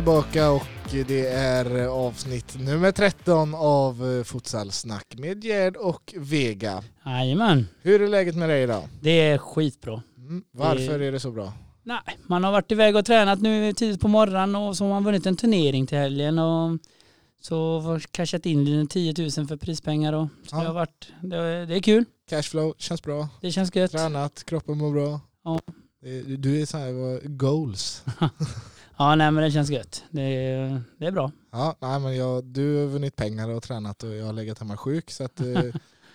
Är tillbaka och det är avsnitt nummer 13 av eh, Futsalsnack med Gerd och Vega. Jajamän, Hur är läget med dig idag? det är skitbra. Mm, varför är det så bra? Nej, man har varit iväg och tränat nu tidigt på morgonen och så har man vunnit en turnering till helgen och så har cashat in 10 000 för prispengar och så Ja. det har varit, det, det är kul. Cashflow känns bra, Det känns gött. tränat, kroppen mår bra. Ja. Det- Du är så här, goals. Ja, nej men det känns gött. Det, är- det är bra. Ja, nej, men jag, du har vunnit pengar och tränat och jag har legat hemma sjuk så att, eh,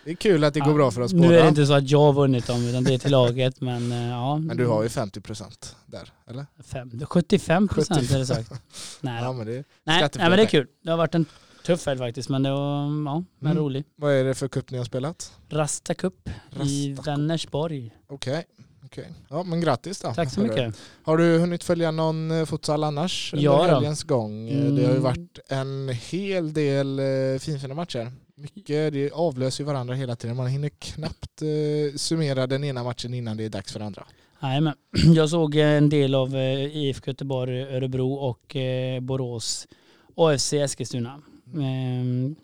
det är kul att det går Ja, bra för oss Nu båda. är det inte så att jag har vunnit dem utan det är till laget men eh, ja. Men du har ju 50% där, eller? Fem, 75 procent är det sagt. Nej, Ja, men det, nej, nej men det är kul. Det har varit en tuff helg faktiskt men det var, ja, men Mm. rolig. vad är det för cup ni har spelat? Rasta Cup i Rasta. Vänersborg. Okej, okej. Ja men grattis då. Tack så mycket. Har du hunnit följa någon eh, futsal annars under Ja då. helgens gång? Eh, Det har ju Mm. varit en hel del eh, finfina matcher. Mycket, det avlöser ju varandra hela tiden. Man hinner knappt summera den ena matchen innan det är dags för andra. Nej, men jag såg en del av IFK Göteborg, Örebro och Borås AFC Eskilstuna. Ehm,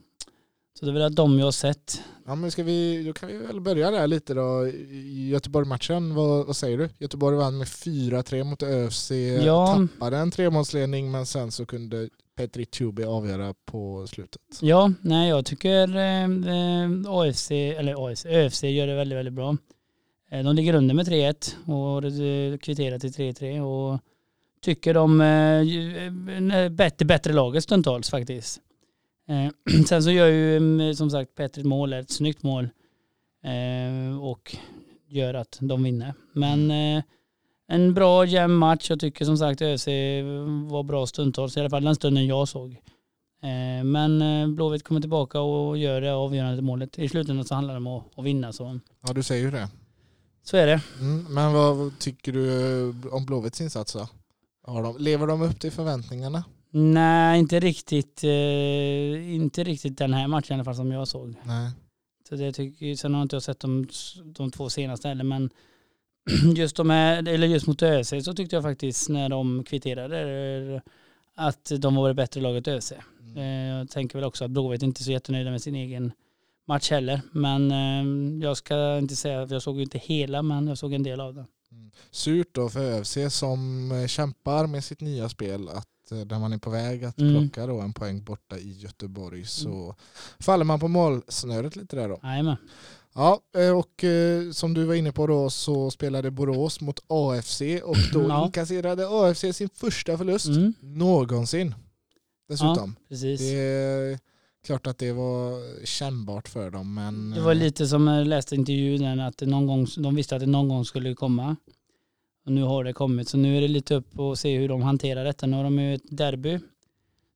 Så det är väl de jag har sett. Ja men ska vi, då kan vi väl börja där lite då. Göteborg-matchen, vad, vad säger du? Göteborg vann med 4-3 mot ÖFC, Ja. tappade en tremålsledning men sen så kunde Petri Tjubi avgöra på slutet. Ja, nej jag tycker eh, eh, AFC, eller AFC, ÖFC gör det väldigt, väldigt bra. Eh, De ligger under med 3-1 och kvitterar till 3-3 och tycker de ju- eh, bättre, bättre laget stundtals faktiskt. Eh, Sen så gör ju mm, som sagt Petri ett mål, ett snyggt mål eh, och gör att de vinner. Men eh, en bra jämn match. Jag tycker som sagt ÖFC var bra stundtals, i alla fall den stunden jag såg. Eh, Men eh, Blåvitt kommer tillbaka och gör det avgörande målet. I slutändan så handlar det om att, vinna. Så, Ja du säger ju det. så är det. Mm, men vad tycker du om Blåvitts insats då? Har de, lever de upp till förväntningarna? Nej, inte riktigt, eh, inte riktigt den här matchen i alla fall som jag såg. Nej. Så det tycker, sen har inte jag sett de, de två senaste heller men just, de här, eller just mot ÖSC så tyckte jag faktiskt när de kvitterade att de var det bättre laget ÖSC. Mm. Eh, Jag tänker väl också att Blåvitt inte är så jättenöjda med sin egen match heller. Men eh, jag ska inte säga, för jag såg ju inte hela men jag såg en del av den. Surt då för ÖFC som eh, kämpar med sitt nya spel att där man är på väg att Mm. plocka då en poäng borta i Göteborg så faller man på målsnöret lite där då. Jajamän. Ja, eh, och eh, som du var inne på då så spelade Borås mot AFC och då Ja. inkasserade AFC sin första förlust Mm, någonsin. Dessutom. precis. Det är klart att det var kännbart för dem men Det var eh, lite som jag läste intervjun att någon gång, de visste att det någon gång skulle komma. Och nu har det kommit. Så nu är det lite upp och se hur de hanterar detta. Nu har de ju ett derby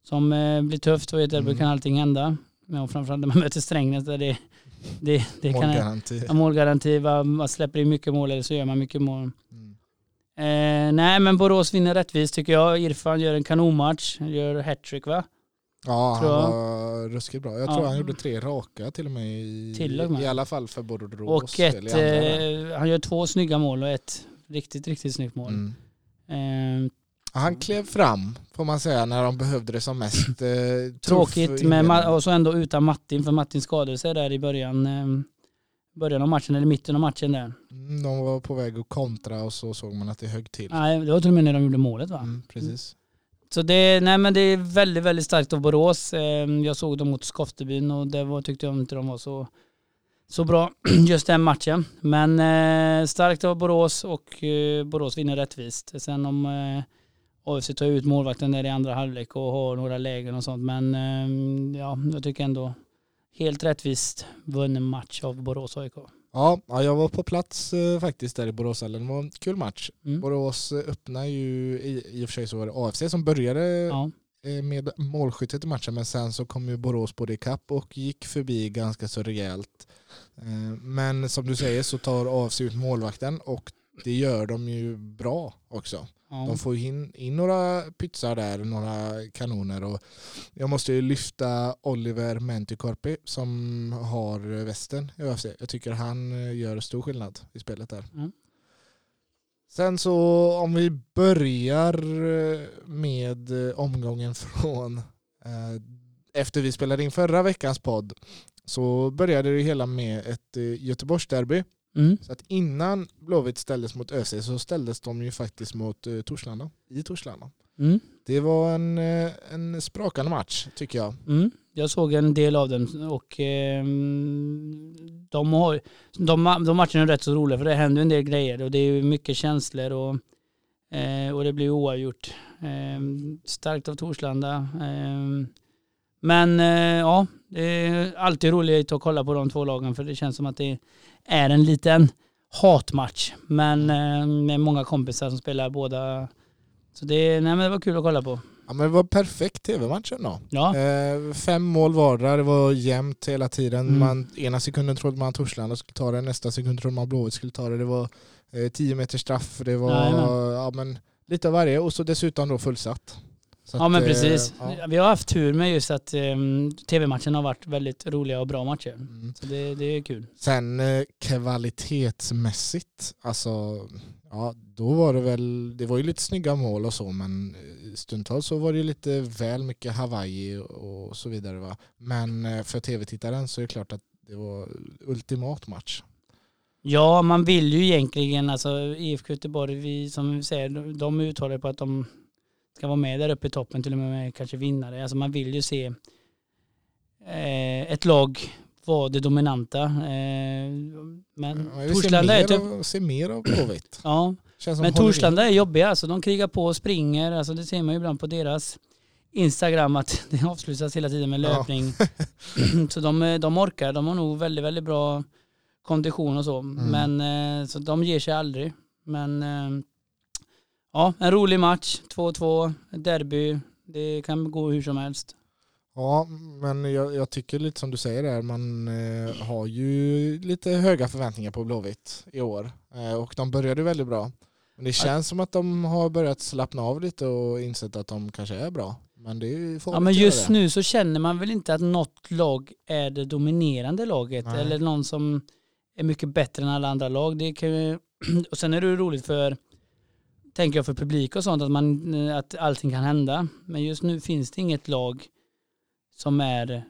som eh, blir tufft och i ett derby Mm. kan allting hända. Men framförallt när man möter Strängnäs där det, det, det kan målgaranti. Ja, målgaranti. Man släpper in mycket mål eller så gör man mycket mål. Mm. Eh, nej men Borås vinner rättvist tycker jag. Irfan gör en kanonmatch. Gör hattrick va? Ja, han tror jag. var ruskigt bra. Jag Ja. tror han gjorde tre raka till och med i, Till och med. i alla fall för Borås. Och ett, eh, han gör två snygga mål och ett riktigt, riktigt snyggt mål. Mm. Eh, Han klev fram får man säga när de behövde det som mest. Eh, Tråkigt med och så ändå utan Martin för Martin skadade sig där i början, eh, början av matchen eller mitten av matchen där. Mm, De var på väg att kontra och så såg man att det högg till. Nej, det var till och med när de gjorde målet va? Mm, precis. Så det, nej, men det är väldigt, väldigt starkt av Borås. Eh, Jag såg dem mot Skoftebyn och det var, tyckte jag inte de var så, så bra just den matchen. Men eh, starkt av Borås och eh, Borås vinner rättvist. Sen om eh, AFC tar ut målvakten där i andra halvlek och har några lägen och sånt. Men eh, ja, jag tycker ändå helt rättvist vunnen match av Borås AIK. Ja, ja, jag var på plats eh, faktiskt där i Boråshallen. Det var en kul match. Mm. Borås eh, öppnar ju, i, i och för sig så var det AFC som började Ja, med målskyttet i matchen men sen så kom ju Borås både ikapp och gick förbi ganska så rejält. Eh, Men som du säger så tar AFC ut målvakten och det gör de ju bra också. ja. De får in, in några pytsar där, några kanoner och jag måste ju lyfta Oliver Mentikorpi som har västen i ÖFC. Jag tycker han eh, gör stor skillnad i spelet där. Mm. Sen så om vi börjar eh, med eh, omgången från eh, efter vi spelade in förra veckans podd så började det hela med ett Göteborgsderby. Mm. Så att innan Blåvitt ställdes mot ÖC så ställdes de ju faktiskt mot Torslanda, i Torslanda. Mm. Det var en, en sprakande match tycker jag. Mm. Jag såg en del av dem och eh, de, har, de, de matcherna är rätt så roliga för det händer en del grejer och det är mycket känslor och, eh, och det blir oavgjort. Eh, starkt av Torslanda. Ehm, men eh, ja, det är alltid roligt att kolla på de två lagen för det känns som att det är en liten hatmatch. Men eh, med många kompisar som spelar båda. Så det, nej, men det var kul att kolla på. Ja men det var perfekt tv-matchen då. Ja. Eh, fem mål vardera, det var jämnt hela tiden. Mm. Man, ena sekunden trodde man Torslanda skulle ta det, nästa sekund trodde man Blåvitt skulle ta det. Det var eh, tio meters straff, det var ja, men, lite av varje och så dessutom då fullsatt. Så ja att, men eh, precis. Ja. Vi har haft tur med just att um, tv-matchen har varit väldigt roliga och bra matcher. Mm. Så det, det är kul. Sen eh, kvalitetsmässigt, alltså ja, då var det väl, det var ju lite snygga mål och så men eh, stundtals så var det lite väl mycket Hawaii och så vidare va. Men eh, för tv-tittaren så är det klart att det var ultimat match. Ja, man vill ju egentligen, alltså IFK Göteborg, vi som vi säger, de uttalar på att de ska vara med där uppe i toppen, till och med kanske vinnare. Alltså man vill ju se eh, ett lag vara det dominanta. Eh, men ja, Torslanda är typ... Se mer av Blåvitt. ja, men Torslanda är jobbiga alltså. De krigar på och springer. Alltså det ser man ju ibland på deras Instagram att det avslutas hela tiden med löpning. Ja. så de, de orkar. De har nog väldigt, väldigt bra kondition och så. Mm. Men eh, så de ger sig aldrig. Men eh, ja, en rolig match. 2-2, derby. Det kan gå hur som helst. Ja, men jag, jag, tycker lite som du säger där, man eh, har ju lite höga förväntningar på Blåvitt i år. Eh, och de började väldigt bra. Men det känns som att de har börjat slappna av lite och insett att de kanske är bra. Men det får ja, men just nu så känner man väl inte att något lag är det dominerande laget Nej. eller någon som är mycket bättre än alla andra lag. Det kan ju, och sen är det roligt för, tänker jag för publik och sånt, att, man, att allting kan hända. Men just nu finns det inget lag som är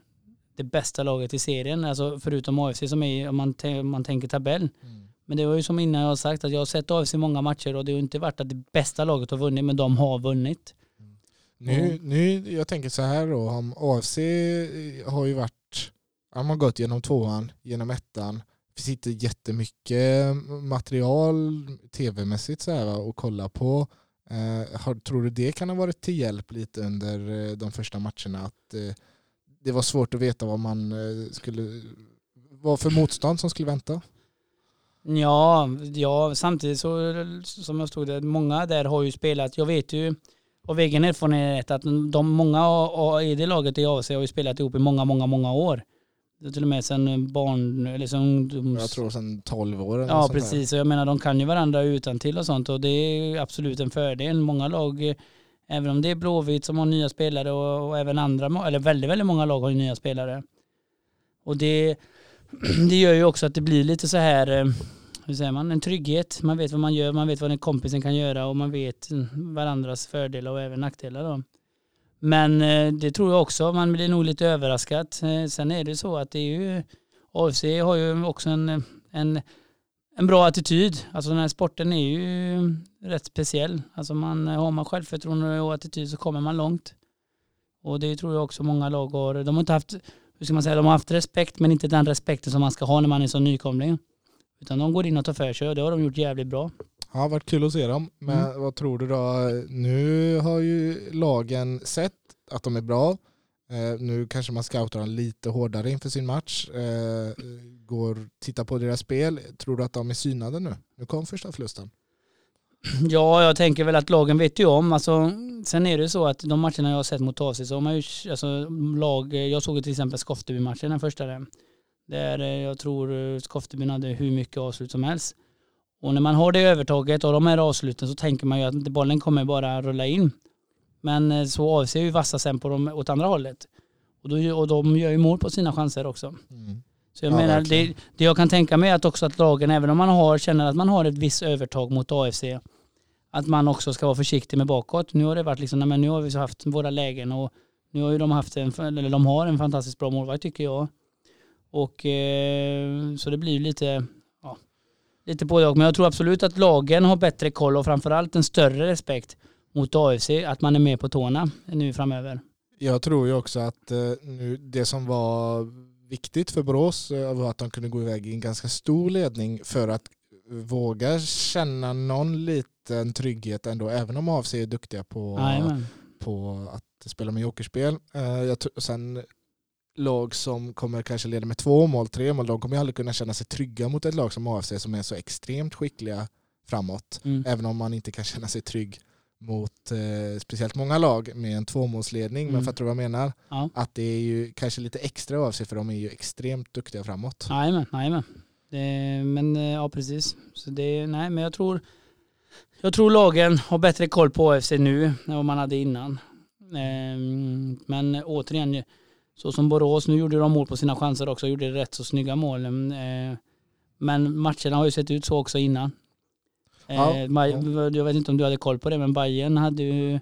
det bästa laget i serien, alltså förutom AFC som är om man, om man tänker tabell. Mm. Men det var ju som innan jag har sagt att jag har sett AFC många matcher och det har inte varit att det bästa laget har vunnit men de har vunnit. Mm. Nu, nu, jag tänker så här då, om AFC har ju varit, de har gått genom tvåan, genom ettan, det inte jättemycket material tv-mässigt så här, att kolla på. Eh, har, tror du det kan ha varit till hjälp lite under eh, de första matcherna? Att eh, det var svårt att veta vad man eh, skulle, vad för motstånd som skulle vänta? Ja, ja samtidigt så som jag stod där, många där har ju spelat, jag vet ju av egen erfarenhet att de många i det laget i AFC har ju spelat ihop i många, många, många år. Till och med sen barn, eller sen ungdoms... Jag tror sen 12 år. Ja, precis. Och jag menar de kan ju varandra utan till och sånt och det är absolut en fördel. Många lag, även om det är Blåvitt som har nya spelare och, och även andra, eller väldigt, väldigt många lag har ju nya spelare. Och det, det gör ju också att det blir lite så här, eh, hur säger man, en trygghet. Man vet vad man gör, man vet vad den kompisen kan göra och man vet varandras fördelar och även nackdelar. Då. Men eh, det tror jag också, man blir nog lite överraskad. Eh, sen är det så att det är ju, AFC har ju också en, en, en bra attityd. Alltså den här sporten är ju rätt speciell. Alltså man, har man självförtroende och attityd så kommer man långt. Och det tror jag också många lag har. De har inte haft hur ska man säga, de har haft respekt men inte den respekten som man ska ha när man är så nykomling. Utan de går in och tar för sig och det har de gjort jävligt bra. Ja, varit kul att se dem. Men mm. vad tror du då? Nu har ju lagen sett att de är bra. Eh, nu kanske man scoutar dem lite hårdare inför sin match. Eh, går, tittar på deras spel. Tror du att de är synade nu? Nu kom första förlusten. Ja, jag tänker väl att lagen vet ju om. Alltså, sen är det så att de matcherna jag har sett mot AC så har man ju, alltså, lag, jag såg till exempel Skofteby-matchen den första där. Där eh, jag tror eh, Skoftebyn hade hur mycket avslut som helst. Och när man har det övertaget och de här avsluten så tänker man ju att bollen kommer bara rulla in. Men eh, så är ju vassa sen på dem åt andra hållet. Och, då, och de gör ju mål på sina chanser också. Mm. Så jag ja, menar, det, det, jag kan tänka mig är att också att lagen, även om man har, känner att man har ett visst övertag mot AFC, att man också ska vara försiktig med bakåt. Nu har det varit liksom, nej, men nu har vi haft våra lägen och nu har ju de haft en, eller de har en fantastiskt bra målvakt tycker jag. Och eh, så det blir lite, lite både och. Men jag tror absolut att lagen har bättre koll och framförallt en större respekt mot AFC, att man är med på tårna nu framöver. Jag tror ju också att eh, nu, det som var viktigt för Borås eh, var att de kunde gå iväg i en ganska stor ledning för att våga känna någon liten trygghet ändå, även om AFC är duktiga på, på att spela med jokerspel. Eh, jag sen lag som kommer kanske leda med två mål, tre mål, de kommer ju aldrig kunna känna sig trygga mot ett lag som AFC som är så extremt skickliga framåt. Mm. Även om man inte kan känna sig trygg mot eh, speciellt många lag med en tvåmålsledning. Men Mm. fattar du vad jag menar? Ja. Att det är ju kanske lite extra av sig för de är ju extremt duktiga framåt. Jajamän, jajamän. Men eh, ja, precis. Så det, nej, men jag tror, jag tror lagen har bättre koll på AFC nu än vad man hade innan. Ehm, Men återigen, så som Borås, nu gjorde de mål på sina chanser också, gjorde rätt så snygga mål. Eh, Men matcherna har ju sett ut så också innan. Ja, Eh, Jag vet inte om du hade koll på det, men Bayern hade ju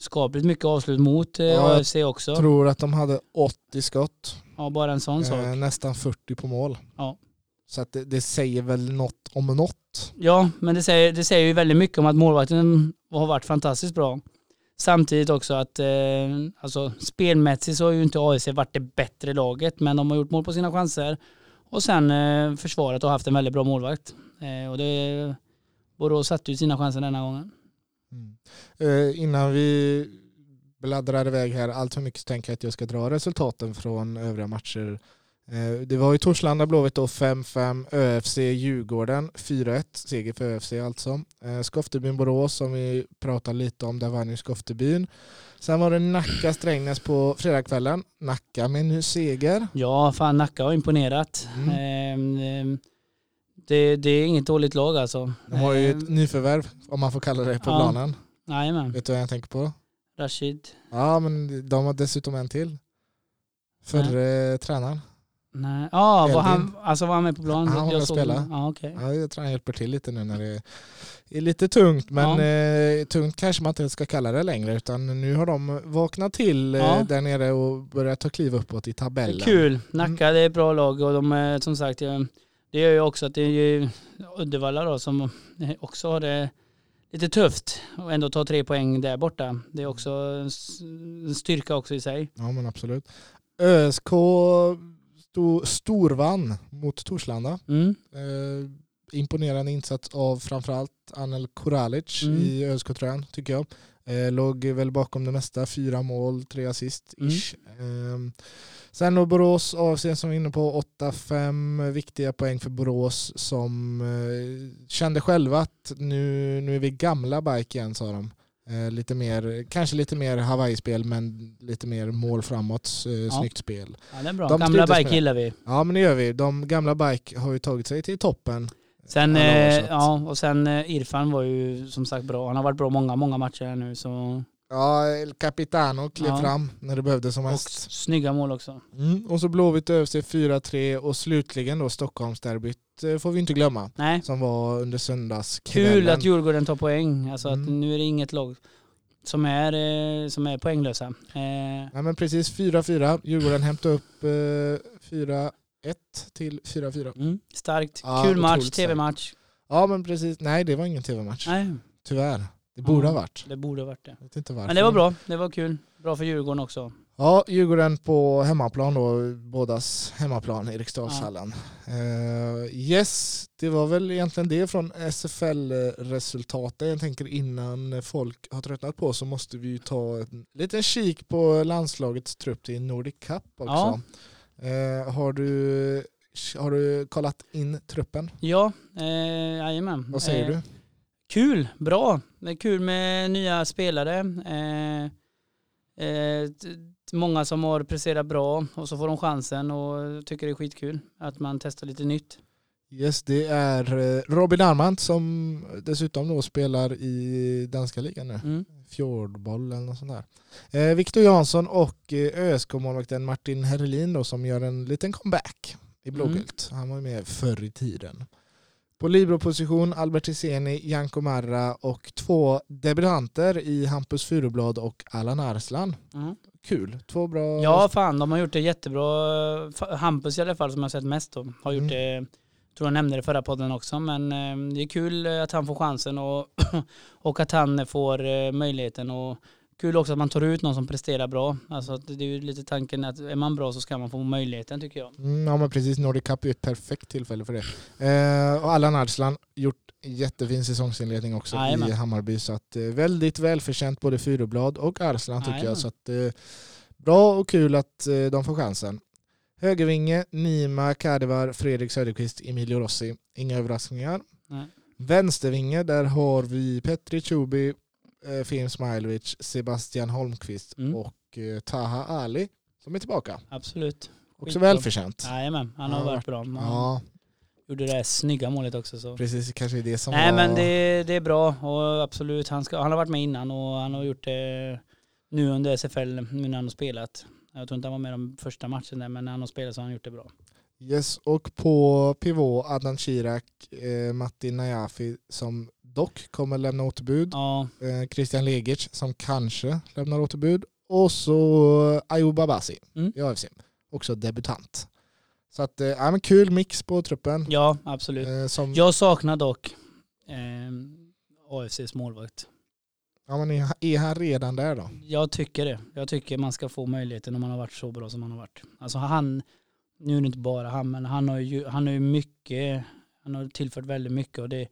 skapligt mycket avslut mot eh, Ja, AFC också. Jag tror att de hade 80 skott, Ja, bara en sån sak. nästan 40 på mål. Ja. Så att det, det säger väl något om något. Ja, men det säger, det säger ju väldigt mycket om att målvakten har varit fantastiskt bra. Samtidigt också att eh, alltså, spelmässigt så har ju inte AIC varit det bättre laget, men de har gjort mål på sina chanser. Och sen eh, försvaret har haft en väldigt bra målvakt. Eh, och det, Borås satte ju sina chanser denna gången. Mm. Eh, innan vi bladdrar iväg här allt för mycket så tänker jag att jag ska dra resultaten från övriga matcher. Eh, det var i Torslanda Blåvitt då 5-5, ÖFC Djurgården 4-1, seger för ÖFC alltså. Eh, Skoftebyn Borås som vi pratade lite om, där vann ju Skoftebyn. Sen var det Nacka Strängnäs på fredagskvällen. Nacka med en seger. Ja, fan Nacka har imponerat. Mm. Eh, det, det är inget dåligt lag alltså. De har ju ett nyförvärv, om man får kalla det på Ja. planen. Jajamän, Vet du vad jag tänker på? Rashid. Ja, men de har dessutom en till. Förre tränaren. Nej. Ja, var han, alltså var han med på plan? Han var med och såg- spela. Ja. Ja, jag tror han hjälper till lite nu när det är lite tungt. Men eh, tungt kanske man inte ska kalla det längre. Utan nu har de vaknat till eh, Ja. där nere och börjat ta kliv uppåt i Det tabellen. är kul. Nacka det är ett bra lag och de är som sagt, eh, det gör ju också att det är ju Uddevalla då som också har det lite tufft och ändå ta tre poäng där borta. Det är också en styrka också i sig. Ja men absolut. ÖSK storvann mot Torslanda. Mm. Eh, imponerande insats av framförallt Anel Koralic Mm. i ÖSK-tröjan tycker jag. Eh, låg väl bakom det mesta, fyra mål, tre assist Mm. ish. Eh, sen då Borås AFC som var inne på 8-5 viktiga poäng för Borås som eh, kände själva att nu, nu är vi gamla bike igen sa de. Eh, lite mer, kanske lite mer Hawaii-spel men lite mer mål framåt, eh, snyggt spel. Ja, det är bra. De Gamla med bike det. gillar vi. Ja men det gör vi. De gamla bike har ju tagit sig till toppen. Sen, år, eh, ja, och sen Irfan var ju som sagt bra. Han har varit bra många, många matcher nu. Så, Ja, El Capitano klev Ja. fram när det behövdes som och mest. snygga mål också. Mm. Och så Blåvitt ÖFC 4-3 och slutligen då Stockholmsderbyt eh, får vi inte glömma. Nej, Som var under söndagskvällen. kul att Djurgården tar poäng. Alltså att Mm. nu är det inget lag som är, eh, som är poänglösa. Eh, Nej men precis 4-4. Djurgården hämtade upp eh, 4-1 till 4-4. mm, starkt. Ja, kul match, tv-match. Ja men precis. Nej det var ingen tv-match. Nej, Tyvärr. Det borde Ja. ha varit. det borde ha varit det. Jag vet inte varför. Men det var bra. Det var kul. Bra för Djurgården också. Ja, Djurgården på hemmaplan då, bådas hemmaplan, Eriksdalshallen. Eh, yes, det var väl egentligen det från SFL-resultaten. Jag tänker innan folk har tröttnat på så måste vi ju ta en liten kik på landslagets trupp till Nordic Cup också. Eh, har, du, har du kollat in truppen? Ja, eh, jajamän. Vad säger eh, du? Kul, bra. Det är kul med nya spelare. Eh, eh, många som har presterat bra och så får de chansen och tycker det är skitkul att man testar lite nytt. Yes, det är eh, Robin Armand som dessutom då spelar i danska ligan nu. Mm. Fjordboll eller något sånt där. Eh, Viktor Jansson och eh, ÖSK-målvakten Martin Herlin då, som gör en liten comeback i blågult. Han var ju med förr i tiden. På libero-position Albert Hiseni, Janko Marra och två debutanter i Hampus Furublad och Allan Arslan. Mm. Kul, två bra... Ja fan, de har gjort det jättebra. Hampus i alla fall som jag sett mest då, har gjort Mm. det, tror jag nämnde det i förra podden också, men eh, det är kul att han får chansen och, och att han får eh, möjligheten och kul också att man tar ut någon som presterar bra. Alltså det är ju lite tanken att är man bra så ska man få möjligheten tycker jag. Mm, ja men precis, Nordic Cup är ett perfekt tillfälle för det. Eh, och Allan Arslan gjort jättefin säsongsinledning också Jajamän. i Hammarby så att eh, väldigt välförtjänt både Furublad och Arslan tycker Jajamän. jag. Så att, eh, bra och kul att eh, de får chansen. Högervinge, Nima Kadevar, Fredrik Söderqvist, Emilio Rossi. Inga överraskningar. Nej. Vänstervinge, där har vi Petri Chubi, eh, Smailovic, Sebastian Holmqvist Mm. och eh, Taha Ali som är tillbaka. Absolut. Också välförtjänt. Jajamän, han har Ja, varit bra. Han Ja, gjorde det här snygga målet också. Så. precis. Kanske det som Nej var... men det, det är bra och absolut, han, ska, han har varit med innan och han har gjort det nu under SFL, nu när han har spelat. Jag tror inte han var med de första matchen där, men när han har spelat så har han gjort det bra. Yes, och på pivot Adnan Kirak, eh, Matti Najafi som dock kommer lämna återbud. Ja, Eh, Christian Legic som kanske lämnar återbud. Och så Ayub Abasi Mm. i AFC. Också debutant. Så att, eh, ja, men kul mix på truppen. ja absolut. Eh, som, Jag saknar dock eh, AFCs målvakt. ja, men är, är han redan där då? Jag tycker det. Jag tycker man ska få möjligheten om man har varit så bra som han har varit. Alltså han, nu är det inte bara han, men han har ju, han har ju mycket, han har tillfört väldigt mycket och det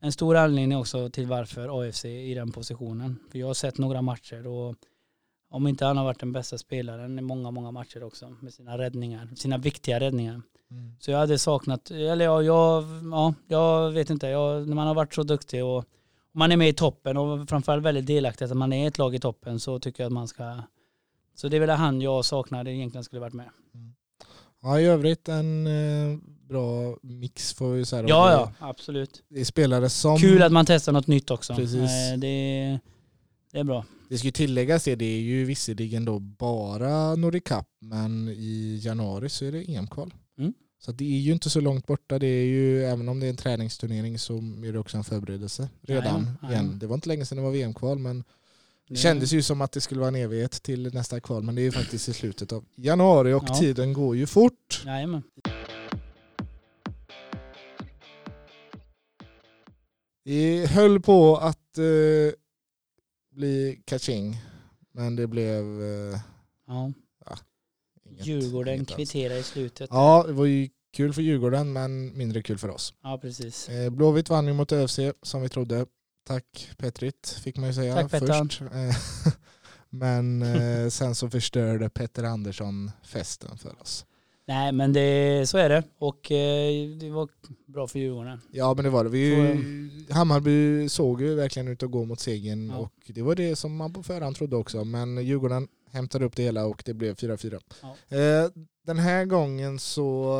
en stor anledning också till varför AFC är i den positionen. För jag har sett några matcher och om inte han har varit den bästa spelaren i många, många matcher också med sina räddningar, sina viktiga räddningar. Så jag hade saknat, eller ja, jag, ja, jag vet inte, jag, när man har varit så duktig och man är med i toppen och framförallt väldigt delaktig att man är ett lag i toppen så tycker jag att man ska, så det är väl han jag saknade egentligen skulle varit med. Ja, i övrigt en eh, bra mix får vi säga. Ja, ja, absolut. Det är spelare som... Kul att man testar något nytt också. Precis. Eh, Det, det är bra. Det ska ju tilläggas det, det är ju visserligen då bara Nordic Cup, men i januari så är det EM-kval. Mm. Så det är ju inte så långt borta. Det är ju, även om det är en träningsturnering så är det också en förberedelse redan Jajamän, igen. jajamän. Det var inte länge sedan det var VM-kval, men det Det- kändes ju som att det skulle vara en evighet till nästa kval. Men det är ju faktiskt i slutet av januari och Ja. tiden går ju fort. Jajamän. Det höll på att eh, bli catching, men det blev eh, Ja. inget. Djurgården inget alls. kvitterar i slutet. Ja, det var ju kul för Djurgården men mindre kul för oss. Ja, precis. Eh, Blåvitt vann ju mot ÖFC som vi trodde. Tack Petrit fick man ju säga Tack, Pettan. först. Eh, men eh, sen så förstörde Petter Andersson festen för oss. Nej, men det, så är det. Och eh, det var bra för Djurgården. Ja men det var det. Vi, Hammarby såg ju verkligen ut att gå mot segern Ja. och det var det som man på förhand trodde också. Men Djurgården hämtade upp det hela och det blev 4-4. Ja. Eh, den här gången så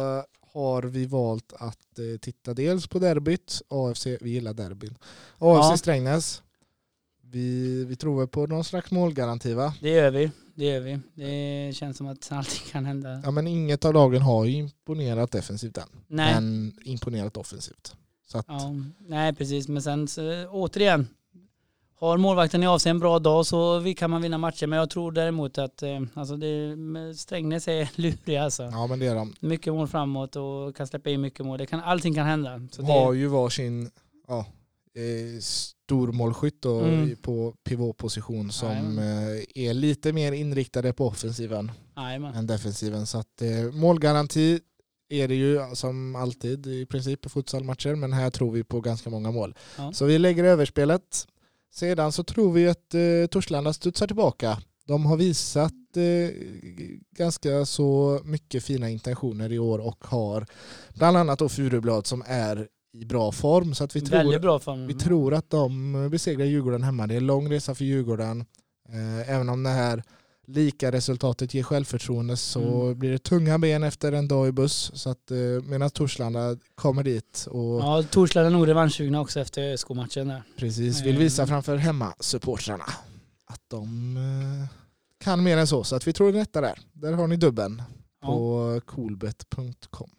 har vi valt att eh, titta dels på derbyt, AFC, vi gillar derbyn. AFC Ja. Strängnäs. Vi, vi tror på någon slags målgaranti va? Det gör vi. Det gör vi. Det känns som att allting kan hända. Ja men inget av lagen har ju imponerat defensivt än. Nej. Men imponerat offensivt. Så att, Ja, nej, precis. Men sen så, återigen. Har målvakten i av sig en bra dag så kan man vinna matcher. Men jag tror däremot att eh, alltså det, Strängnäs är luriga alltså. ja men det är de. Mycket mål framåt och kan släppa in mycket mål. Det kan, allting kan hända. Så De har det, ju varsin ja, eh, stormålskytt då Mm. på pivotposition som Jajamän. eh, är lite mer inriktade på offensiven. Jajamän. än defensiven. Så att eh, målgaranti är det ju som alltid i princip på futsalmatcher men här tror vi på ganska många mål. Ja. Så vi lägger överspelet. Sedan så tror vi att eh, Torslanda studsar tillbaka. De har visat eh, ganska så mycket fina intentioner i år och har bland annat då Furublad som är i bra form. Så att vi tror, Väldigt bra form. vi tror att de besegrar Djurgården hemma. Det är en lång resa för Djurgården. Eh, även om det här lika resultatet ger självförtroende så Mm. blir det tunga ben efter en dag i buss. Så att eh, medan Torslanda kommer dit och Ja, Torslanda är nog revanschsugna också efter ÖSK-matchen där. precis vill visa framför hemmasupportrarna att de eh, kan mer än så. Så att vi tror detta där. Där har ni dubben Ja. på coolbet.com.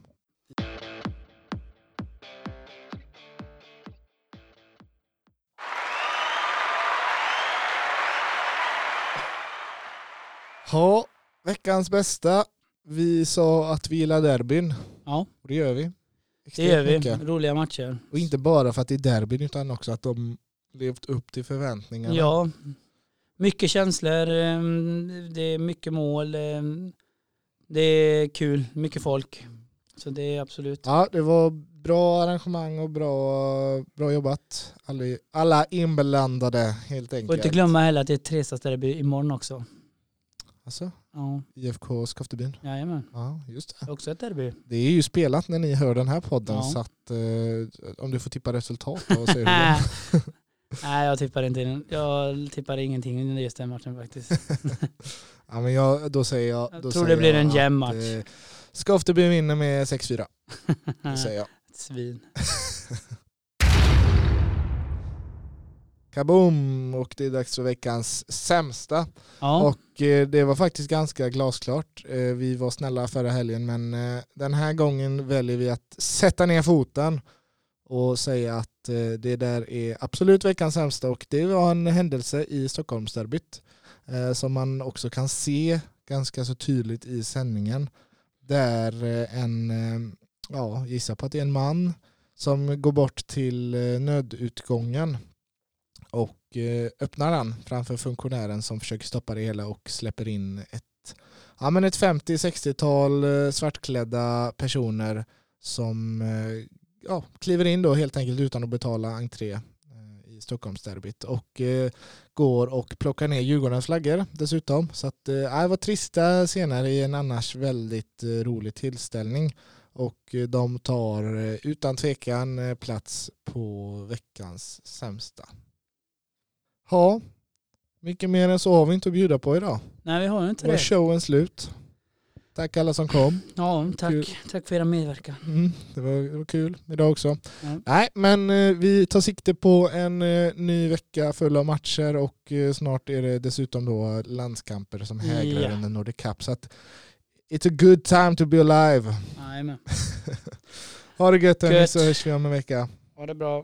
Ja, veckans bästa. Vi sa att vi gillar derbyn. Ja. Och det gör vi. Det gör vi. mycket. Roliga matcher. Och inte bara för att det är derbyn utan också att de levt upp till förväntningarna. Ja. Mycket känslor, ehm, det är mycket mål, ehm, det är kul, mycket folk. Så det är absolut. Ja, det var bra arrangemang och bra, bra jobbat. Alla, alla inblandade helt enkelt. inte glömma heller att det är Trestadsderby imorgon också. Alltså, Ja, IFK Skoftebyn. jajamän. Ja, just det. Det är också ett derby. Det är ju spelat när ni hör den här podden Ja. så att eh, om du får tippa resultat då så är det Nej, jag tippar inte. in- Jag tippar ingenting under just den matchen faktiskt. Ja, men jag, då säger jag... Jag då tror säger det blir jag en jämn match. eh, vinner med 6-4. Det säger jag. Svin. Kaboom! Och det är dags för veckans sämsta. Ja, Och eh, det var faktiskt ganska glasklart. Eh, vi var snälla förra helgen men eh, den här gången väljer vi att sätta ner foten och säga att det där är absolut veckans sämsta och det var en händelse i Stockholmsderbyt som man också kan se ganska så tydligt i sändningen där en, ja, gissa på att det är en man som går bort till nödutgången och eh, öppnar den framför funktionären som försöker stoppa det hela och släpper in ett, ja, men ett 50-60-tal eh, svartklädda personer som eh, ja, kliver in då helt enkelt utan att betala entré i Stockholmsderbyt och går och plockar ner Djurgårdens flaggor dessutom. Så att, eh, äh, det var trista scener i en annars väldigt rolig tillställning och de tar utan tvekan plats på veckans sämsta. Ja, mycket mer än så har vi inte att bjuda på idag. nej vi har ju inte Det var det. showen slut. Tack alla som kom. Ja, Kul. tack. Tack för era medverkan. Mm, det, var, det var kul idag också. Ja. Nej, men eh, vi tar sikte på en eh, ny vecka full av matcher och eh, snart är det dessutom då landskamper som hägrar Ja. under Nordic Cup. Så att it's a good time to be alive. Jajamän. ha det gött Gött. så hörs vi om en vecka. Ha det bra.